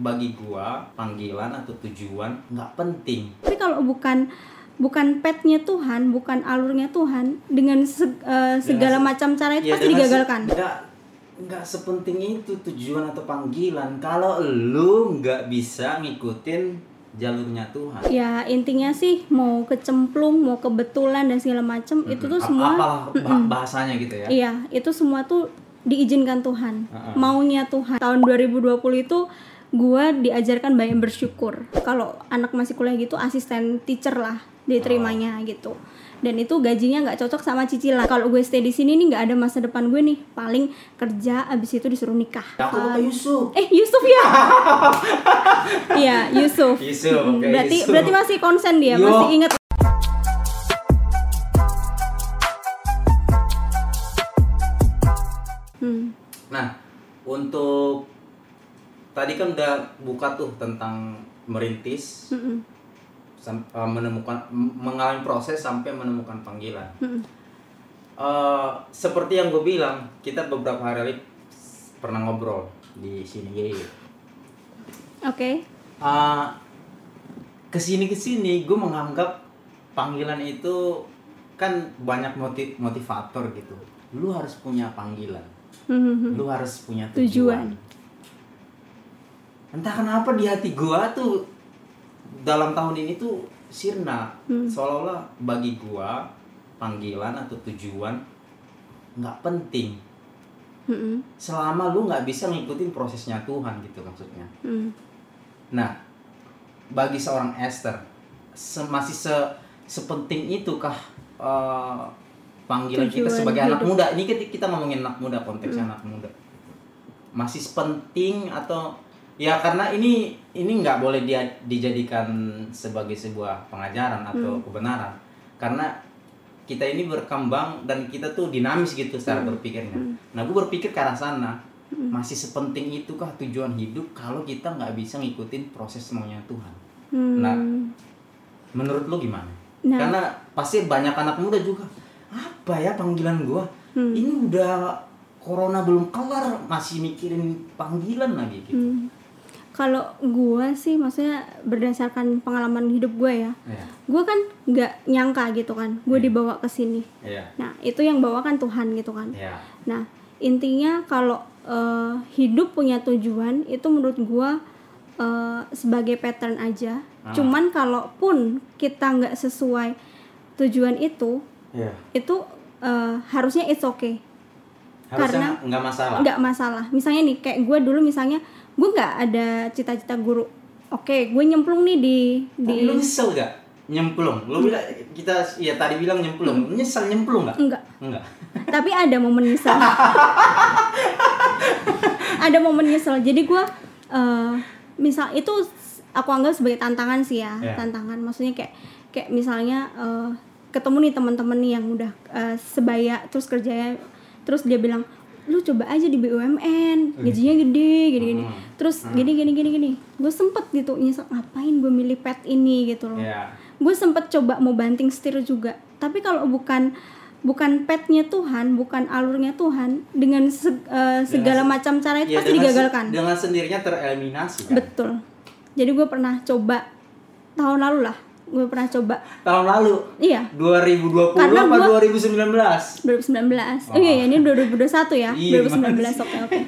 bagi gua panggilan atau tujuan nggak penting. Tapi kalau bukan bukan petnya Tuhan bukan alurnya Tuhan dengan se- eh, segala se- macam cara itu Ya, pasti dengan digagalkan. nggak nggak sepenting itu tujuan atau panggilan. Kalau lu nggak bisa ngikutin jalurnya Tuhan. Ya intinya sih mau kecemplung mau kebetulan dan segala macam itu tuh semua apalah bah- bahasanya gitu ya. Iya, itu semua tuh diizinkan Tuhan. Heeh. Maunya Tuhan. Tahun 2020 itu gua diajarkan banyak bersyukur. Kalau anak masih kuliah gitu asisten teacher lah diterimanya gitu. Dan itu gajinya nggak cocok sama cicilan. Kalau gue stay di sini nih nggak ada masa depan gue nih. Paling kerja abis itu disuruh nikah. aku lupa Yusuf Eh Yusuf ya? Iya Yusuf. Yusuf, oke, berarti Yusuf. berarti masih konsen dia, Yo. masih ingat. Hmm. Nah, untuk tadi kan udah buka tuh tentang merintis, sam- eh, menemukan mengalami proses sampai menemukan panggilan. Eh, seperti yang gue bilang, kita beberapa hari lalu pernah ngobrol di sini. Oke. Eh, ke sini ke sini gue menganggap panggilan itu kan banyak motiv motivator gitu. Lu harus punya panggilan. Mhm. lu harus punya Tujuan. tujuan. Entah kenapa di hati gua tuh dalam tahun ini tuh sirna Hmm. seolah-olah bagi gua panggilan atau tujuan nggak penting Mhm. selama lu nggak bisa ngikutin prosesnya Tuhan gitu maksudnya. Mhm. Nah, bagi seorang Esther se- masih se sepenting itukah eh, panggilan kita Tujuan sebagai anak hidup. muda? Ini kita, kita ngomongin anak muda konteksnya anak muda. Masih penting atau ya karena ini ini nggak boleh dia dijadikan sebagai sebuah pengajaran atau kebenaran karena kita ini berkembang dan kita tuh dinamis gitu secara berpikirnya. Nah, gue berpikir ke arah sana masih sepenting itukah tujuan hidup kalau kita nggak bisa ngikutin proses maunya Tuhan. Hmm. Nah, menurut lu gimana? Nah. Karena pasti banyak anak muda juga apa ya panggilan gua? Hmm. Ini udah corona belum kelar masih mikirin panggilan lagi gitu. Hmm. Kalau gua sih maksudnya berdasarkan pengalaman hidup gue ya. Iya. Gua kan nggak nyangka gitu kan. Gue dibawa ke sini. Iya. Nah, itu yang bawa kan Tuhan gitu kan. Iya. Nah, intinya kalau eh, hidup punya tujuan itu menurut gua eh, sebagai pattern aja. Ah. Cuman kalaupun kita nggak sesuai tujuan itu, Iya. itu eh, harusnya it's okay. Harusnya nggak masalah. nggak masalah misalnya nih kayak gue dulu misalnya gue nggak ada cita-cita guru oke gue nyemplung nih di di lu nyesel gak? Nyemplung. Lu bilang kita ya tadi bilang nyemplung. Nyesel nyemplung nggak? enggak Enggak. tapi ada momen nyesel ada momen nyesel jadi gue eh, misal itu aku anggap sebagai tantangan sih ya Iya. tantangan maksudnya kayak kayak misalnya eh, ketemu nih teman-teman nih yang udah eh, sebaya terus kerjanya terus dia bilang lu coba aja di BUMN gajinya gede gini gini Hmm. terus gini gini gini gini. Gue sempet gitu nyesel ngapain gue milih pet ini? gitu loh. Iya. gue sempet coba mau banting setir juga. Tapi kalau bukan bukan petnya Tuhan bukan alurnya Tuhan dengan se- eh, segala se- macam cara itu Ya, pasti dengan se- digagalkan. Dengan sendirinya tereliminasi kan. betul. Jadi gue pernah coba tahun lalu lah gue pernah coba. Tahun lalu? Iya. 2020 Karena apa gua- 2019? 2019 oh. Iya iya, ini 2021 ya. Iya, 2019 oke oke.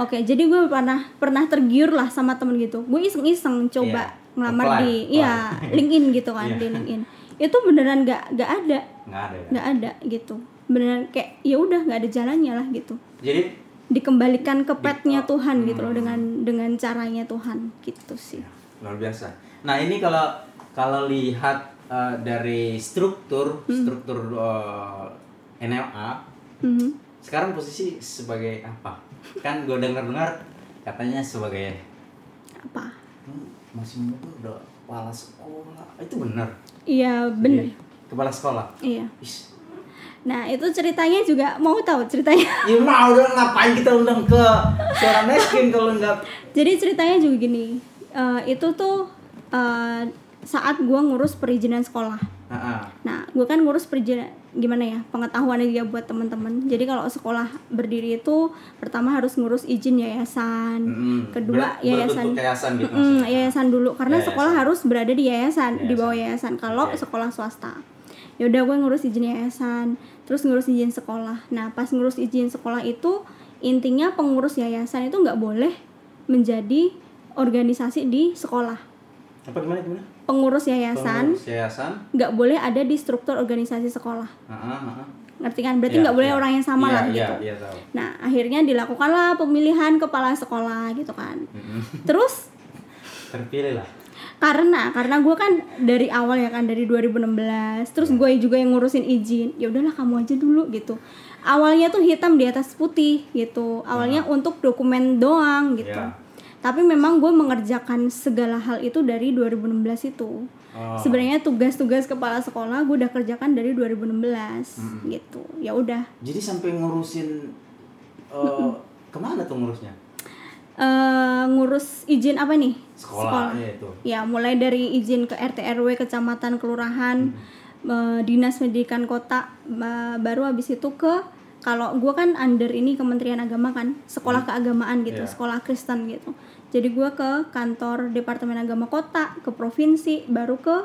Oke jadi gue pernah pernah tergiur lah sama temen gitu. Gue iseng-iseng coba Iya, ngelamar apply, di apply. iya LinkedIn gitu kan Iya. di LinkedIn. Itu beneran nggak nggak ada. Nggak ada ya. nggak ada gitu. Beneran kayak ya udah nggak ada jalannya lah gitu. Jadi? Dikembalikan ke petnya oh, Tuhan gitu hmm. loh dengan dengan caranya Tuhan gitu sih. Luar biasa. Nah ini kalau kalau lihat eh, dari struktur Hmm. struktur eh, NLA Mhm. sekarang posisi sebagai apa? Kan gue dengar-dengar katanya sebagai apa "Hmm, masih muda udah kepala sekolah itu benar? iya bener Iya, Kepala sekolah. iya Is, nah itu ceritanya juga mau tahu ceritanya Ya mau udah ngapain kita undang ke suara miskin kalau nggak jadi ceritanya juga gini eh, itu tuh eh, saat gua ngurus perizinan sekolah Ah, ah. nah gua kan ngurus perizinan gimana ya pengetahuan juga buat teman-teman jadi kalau sekolah berdiri itu pertama harus ngurus izin yayasan Mm-mm. kedua Ber- yayasan yayasan gitu Mm, yayasan dulu karena Yayasan. sekolah harus berada di yayasan, di Yayasan. bawah yayasan kalau Oke. sekolah swasta ya udah gue ngurus izin yayasan terus ngurus izin sekolah nah pas ngurus izin sekolah itu intinya pengurus yayasan itu nggak boleh menjadi organisasi di sekolah apa gimana gimana? Pengurus yayasan. Pengurus yayasan. Nggak boleh ada di struktur organisasi sekolah. Heeh, heeh. ngerti kan? Berarti Iya, nggak boleh iya. orang yang sama Iya, lah iya, gitu. iya, tahu. nah akhirnya dilakukanlah pemilihan kepala sekolah gitu kan. Mm-mm. terus? Terpilih lah. Karena karena gue kan dari awal ya kan dari 2016 terus gue juga yang ngurusin izin. Ya udahlah kamu aja dulu gitu. Awalnya tuh hitam di atas putih gitu. Awalnya untuk dokumen doang gitu. Ya. Tapi memang gue mengerjakan segala hal itu dari 2016 itu. Oh. sebenarnya tugas-tugas kepala sekolah gue udah kerjakan dari 2016 gitu. Ya udah. Jadi sampai ngurusin eh, ke mana tuh ngurusnya? Eh, ngurus izin apa nih? Sekolah, ya itu. Ya, mulai dari izin ke RT RW, kecamatan, kelurahan, eh, dinas pendidikan kota, eh, baru habis itu ke kalau gua kan under ini Kementerian Agama kan, sekolah keagamaan gitu, Iya. sekolah Kristen gitu. Jadi gua ke kantor Departemen Agama Kota, ke provinsi, baru ke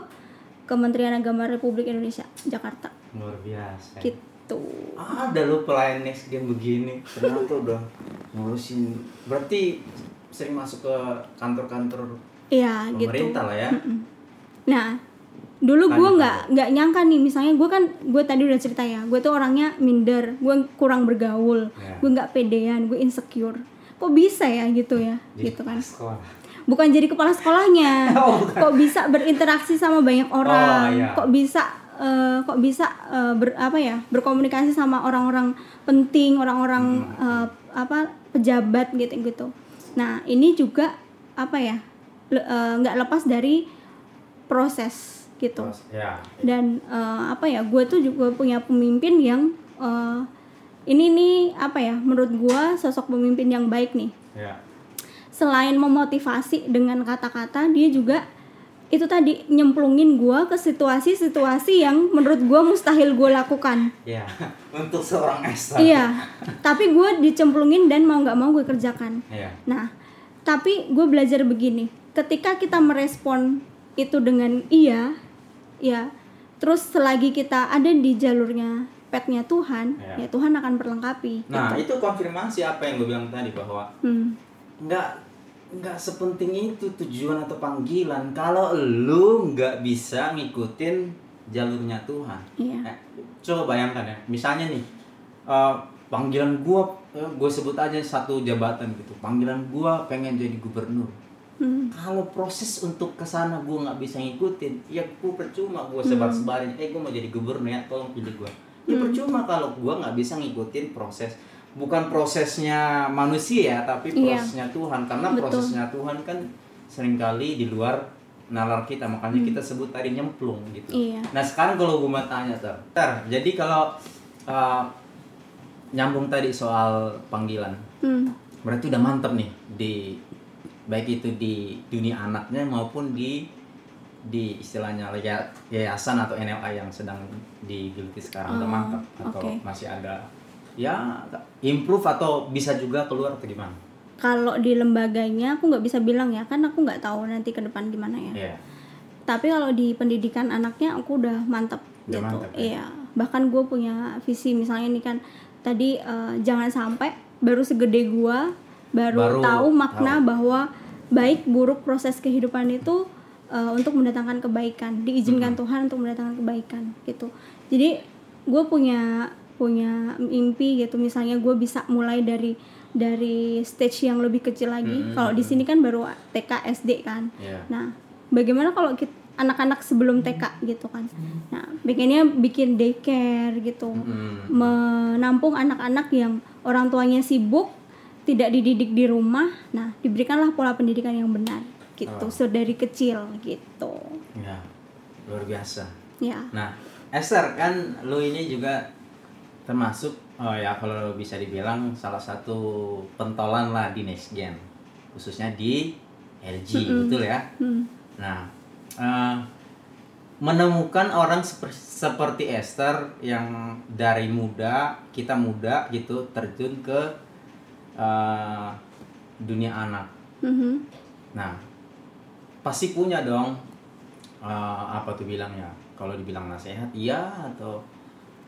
Kementerian Agama Republik Indonesia, Jakarta. luar biasa Gitu. ada lo pelayan next game begini ternyata udah ngurusin berarti sering masuk ke kantor-kantor Iya, gitu. pemerintah lah ya Nah, dulu gue nggak nggak nyangka nih, misalnya gue kan gue tadi udah cerita ya, gue tuh orangnya minder, gue kurang bergaul, Ya. gue nggak pedean, gue insecure. Kok bisa ya gitu ya, Jadi gitu kan? sekolah Bukan jadi kepala sekolahnya, Oh, bukan. kok bisa berinteraksi sama banyak orang, Oh, iya. kok bisa eh, kok bisa eh, ber, apa ya berkomunikasi sama orang-orang penting, orang-orang Hmm. eh, apa pejabat gitu gitu. Nah ini juga apa ya le- eh, nggak lepas dari proses gitu. Ya. Dan eh, apa ya gue tuh juga punya pemimpin yang eh, ini nih apa ya menurut gue sosok pemimpin yang baik nih. Ya. Selain memotivasi dengan kata-kata dia juga itu tadi nyemplungin gue ke situasi-situasi yang menurut gue mustahil gue lakukan. Ya untuk seorang Esther. Iya tapi gue dicemplungin dan mau nggak mau gue kerjakan. Ya. Nah, tapi gue belajar begini, ketika kita merespon itu dengan iya, ya, terus selagi kita ada di jalurnya petnya Tuhan, Ya. ya, Tuhan akan perlengkapi. nah gitu. itu konfirmasi apa yang gue bilang tadi bahwa Hmm, nggak nggak sepenting itu tujuan atau panggilan kalau lu nggak bisa ngikutin jalurnya Tuhan iya, Eh, coba bayangkan ya misalnya nih eh, panggilan gua eh, gue sebut aja satu jabatan gitu panggilan gua pengen jadi gubernur Hmm, kalau proses untuk ke sana gua nggak bisa ngikutin ya gua percuma gua sebar sebarin eh gua mau jadi gubernur ya tolong pilih gua. Ya percuma kalau gua nggak bisa ngikutin proses bukan prosesnya manusia tapi Iya. prosesnya Tuhan. Karena Betul. prosesnya Tuhan kan sering kali di luar nalar kita makanya kita sebut tadi nyemplung gitu. Iya, Nah sekarang kalau gue mau tanya ter, ter jadi kalau uh, nyambung tadi soal panggilan, hmm, berarti udah mantep nih di baik itu di dunia anaknya maupun di di istilahnya ya- yayasan atau NLA yang sedang digeluti sekarang udah Oh, mantap atau oke. masih ada ya improve atau bisa juga keluar atau gimana? kalau di lembaganya aku nggak bisa bilang ya, kan aku nggak tahu nanti ke depan gimana ya. Iya. Tapi kalau di pendidikan anaknya aku udah mantap Udah gitu. mantap, ya? Iya. Bahkan gue punya visi misalnya ini kan tadi eh, jangan sampai baru segede gua baru, Baru tahu makna tahu. bahwa baik buruk proses kehidupan itu eh, untuk mendatangkan kebaikan, diizinkan Tuhan untuk mendatangkan kebaikan gitu. Jadi gue punya punya mimpi gitu misalnya gue bisa mulai dari dari stage yang lebih kecil lagi. Mm-mm. Kalau di sini kan baru TK SD kan. Iya. Nah, bagaimana kalau kit- anak-anak sebelum TK gitu kan? Nah, bikinnya bikin daycare gitu, Mm. menampung anak-anak yang orang tuanya sibuk, tidak dididik di rumah. Nah, diberikanlah pola pendidikan yang benar Oh. gitu, so dari kecil gitu. Ya, luar biasa. Ya, Nah, Esther kan lu ini juga termasuk oh ya kalau bisa dibilang salah satu pentolan lah di Next Gen, khususnya di LG Mm-mm. betul ya. hmm, Nah, eh, menemukan orang seper- seperti Esther yang dari muda kita muda gitu terjun ke eh, dunia anak. Mhm. Nah, pasti punya dong eh, apa tuh bilangnya? Kalau dibilang nasihat, iya atau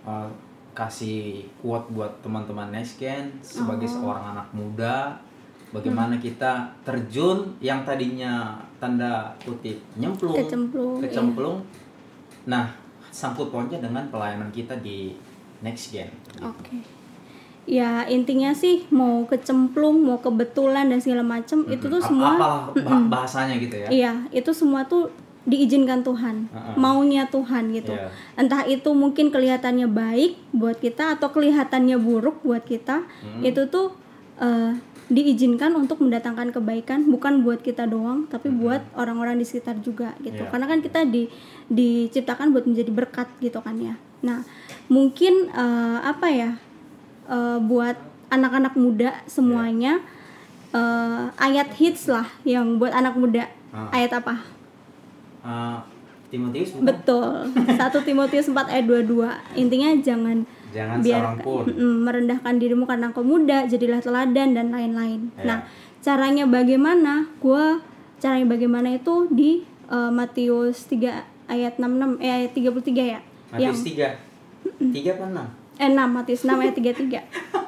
eh, kasih quote buat teman-teman Nesken sebagai Oh. seorang anak muda, bagaimana kita terjun yang tadinya tanda kutip nyemplung, Kecemplung, iya. kecemplung. Nah, sangkut pautnya dengan pelayanan kita di Next Gen. Oke. Ya intinya sih mau kecemplung, mau kebetulan dan segala macem itu tuh semua apalah bah- bahasanya gitu ya. Iya, itu semua tuh diizinkan Tuhan, Heeh. maunya Tuhan gitu. Iya. Entah itu mungkin kelihatannya baik buat kita atau kelihatannya buruk buat kita, Hmm. itu tuh eh, diizinkan untuk mendatangkan kebaikan bukan buat kita doang, tapi buat orang-orang di sekitar juga gitu. Iya. Karena kan kita di diciptakan buat menjadi berkat gitu kan ya. Nah, mungkin eh, apa ya? Eh, buat anak-anak muda semuanya eh, ayat hits lah yang buat anak muda. Ah. Ayat apa? Eh, Timotius bukan? Betul. 1 Timotius 4 ayat 22. Intinya jangan Jangan biar pun. Merendahkan dirimu karena engkau muda, jadilah teladan dan lain-lain. Ya. Nah, caranya bagaimana? Gua caranya bagaimana itu di eh, Matius 3 ayat 66 eh ayat 33 ya. Matius 3. 3 apa 6? Eh 6 Matius 6 ayat 33.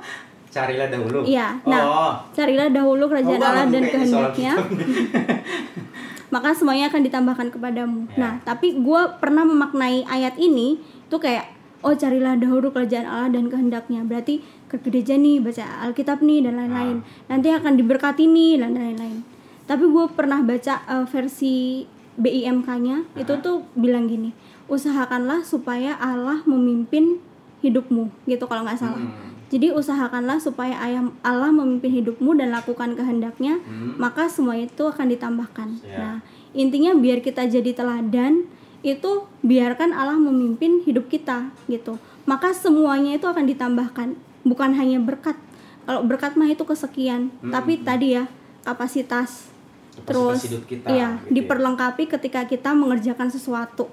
Carilah dahulu. Iya. Nah, oh. carilah dahulu kerajaan Oh, Allah dan kehendaknya. maka semuanya akan ditambahkan kepadamu. Ya. Nah, tapi gue pernah memaknai ayat ini itu kayak oh carilah dahulu kerajaan Allah dan kehendaknya. Berarti ke gereja nih baca Alkitab nih dan lain-lain. Ah. Nanti akan diberkati nih dan lain-lain. Tapi gue pernah baca eh, versi BIMK-nya itu Ah. tuh bilang gini, usahakanlah supaya Allah memimpin hidupmu gitu kalau nggak salah. Hmm. Jadi usahakanlah supaya ayam Allah memimpin hidupmu dan lakukan kehendaknya, Hmm. maka semua itu akan ditambahkan. Ya. Nah, intinya biar kita jadi teladan, itu biarkan Allah memimpin hidup kita gitu. Maka semuanya itu akan ditambahkan, bukan hanya berkat. Kalau berkat mah itu kesekian, Hmm. tapi tadi ya kapasitas, Kapasitas terus hidup kita, iya gitu ya. diperlengkapi ketika kita mengerjakan sesuatu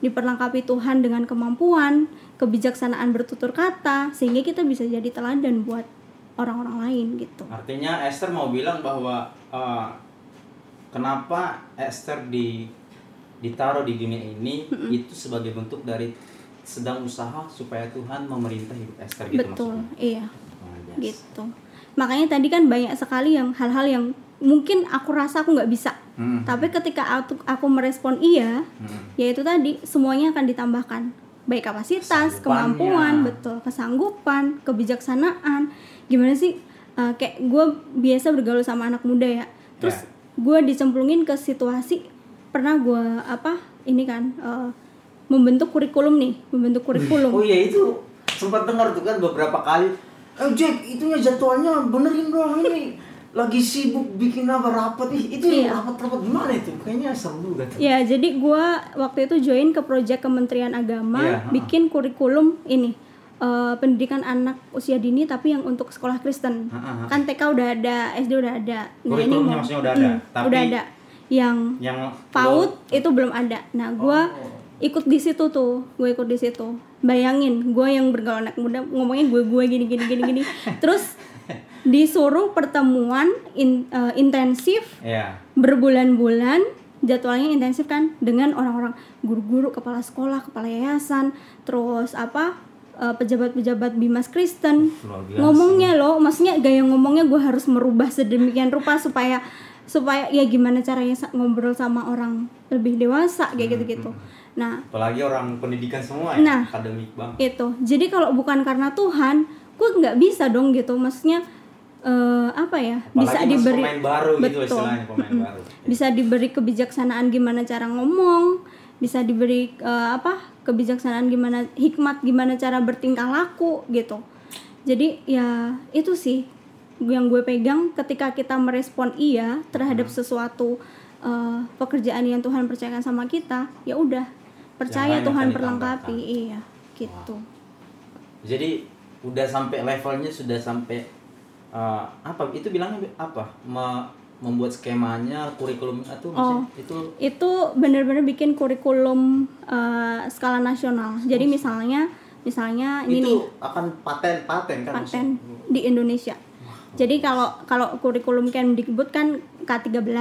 diperlengkapi Tuhan dengan kemampuan, kebijaksanaan bertutur kata, sehingga kita bisa jadi teladan buat orang-orang lain gitu. Artinya Esther mau bilang bahwa eh, kenapa Esther di ditaruh di dunia ini itu sebagai bentuk dari sedang usaha supaya Tuhan memerintah hidup Esther gitu Betul, maksudnya. iya, Oh, yes. gitu. Makanya tadi kan banyak sekali yang hal-hal yang mungkin aku rasa aku nggak bisa, Hmm. tapi ketika aku, aku merespon iya, Hmm. yaitu tadi semuanya akan ditambahkan, baik kapasitas, kemampuan, betul, kesanggupan, kebijaksanaan. Gimana sih? eh, kayak gue biasa bergaul sama anak muda ya, terus Ya. gue dicemplungin ke situasi pernah gue apa ini kan eh, membentuk kurikulum nih, membentuk kurikulum. Oh iya itu sempat dengar tuh kan beberapa kali. Eh Jack, itunya jadwalnya benerin dong ini lagi sibuk bikin apa rapat ih itu Iya. rapat-rapat gimana itu kayaknya seru juga tuh. Ya, jadi gua waktu itu join ke proyek Kementerian Agama Iya, ha. bikin kurikulum ini eh, pendidikan anak usia dini tapi yang untuk sekolah Kristen. Ha, ha. Kan TK udah ada, SD udah ada. Kurikulumnya mau- maksudnya udah ada, Hmm, tapi- udah ada. Yang Yang PAUD itu belum ada. Nah, gua Oh. ikut di situ tuh, gue ikut di situ. Bayangin, gue yang bergaul anak muda ngomongnya gue gue gini gini gini gini. Terus disuruh pertemuan in- eh, intensif Ya. berbulan-bulan jadwalnya intensif kan dengan orang-orang guru-guru kepala sekolah kepala yayasan terus apa eh, pejabat-pejabat bimas Kristen ngomongnya loh maksudnya gaya ngomongnya gue harus merubah sedemikian rupa supaya supaya ya gimana caranya ngobrol sama orang lebih dewasa kayak gitu-gitu nah Apalagi orang pendidikan semua ya, Nah. akademik banget. itu jadi kalau bukan karena Tuhan gue nggak bisa dong gitu maksudnya eh, apa ya bisa Apalagi masih diberi pemain baru gitu Betul. istilahnya pemain baru. bisa diberi kebijaksanaan gimana cara ngomong bisa diberi eh, apa kebijaksanaan gimana hikmat gimana cara bertingkah laku gitu. Jadi ya itu sih yang gue pegang ketika kita merespon iya terhadap sesuatu eh, pekerjaan yang Tuhan percayakan sama kita ya udah percaya Tuhan perlengkapi iya gitu. Jadi udah sampai levelnya sudah sampai eh, apa itu bilangnya apa? Me- membuat skemanya, kurikulum itu Oh. itu itu benar-benar bikin kurikulum eh, skala nasional. Jadi misalnya misalnya ini nih itu akan paten paten kan paten di Indonesia. Jadi kalau kalau kurikulum Kemdikbud kan K13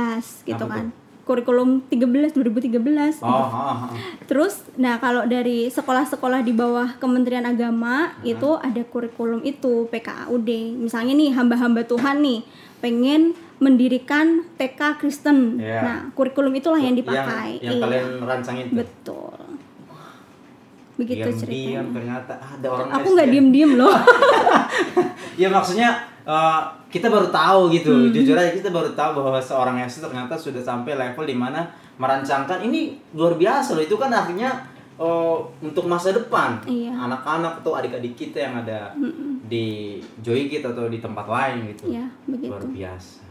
gitu Apa kan. Kurikulum 13 2013 Oh, ah, ah. Terus, nah kalau dari sekolah-sekolah di bawah Kementerian Agama itu ada kurikulum itu PKAUD. Misalnya nih hamba-hamba Tuhan nih pengen mendirikan TK Kristen. Iya. Nah, kurikulum itulah yang dipakai. yang, yang Iya, kalian rancang itu. betul. Begitu Diam-diam ceritanya. ternyata ada orang Aku nggak diem-diem loh. ya maksudnya eh, kita baru tahu gitu Hmm. jujur aja kita baru tahu bahwa seorang Esther ternyata sudah sampai level di mana merancangkan ini luar biasa loh itu kan artinya eh, untuk masa depan Iya. anak-anak atau adik-adik kita yang ada di Joy kita atau di tempat lain gitu ya, begitu. luar biasa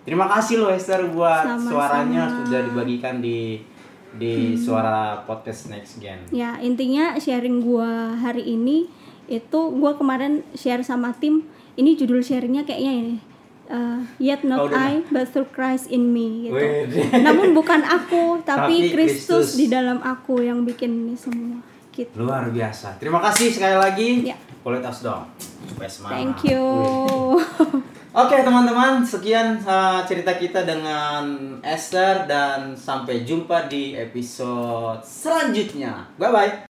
terima kasih loh Esther buat Sama-sama. suaranya sudah dibagikan di di suara podcast next gen Ya, intinya sharing gua hari ini itu gua kemarin share sama tim. Ini judul sharingnya kayaknya ini. eh, yet Oh, not udah. I, but through Christ in me gitu. Wede. Namun bukan aku, tapi, Kristus di dalam aku yang bikin ini semua. Gitu. Luar biasa. Terima kasih sekali lagi. Ya. Kualitas dong. Supaya semangat. Thank you. Oke teman-teman, sekian uh, cerita kita dengan Esther dan sampai jumpa di episode selanjutnya. Bye bye.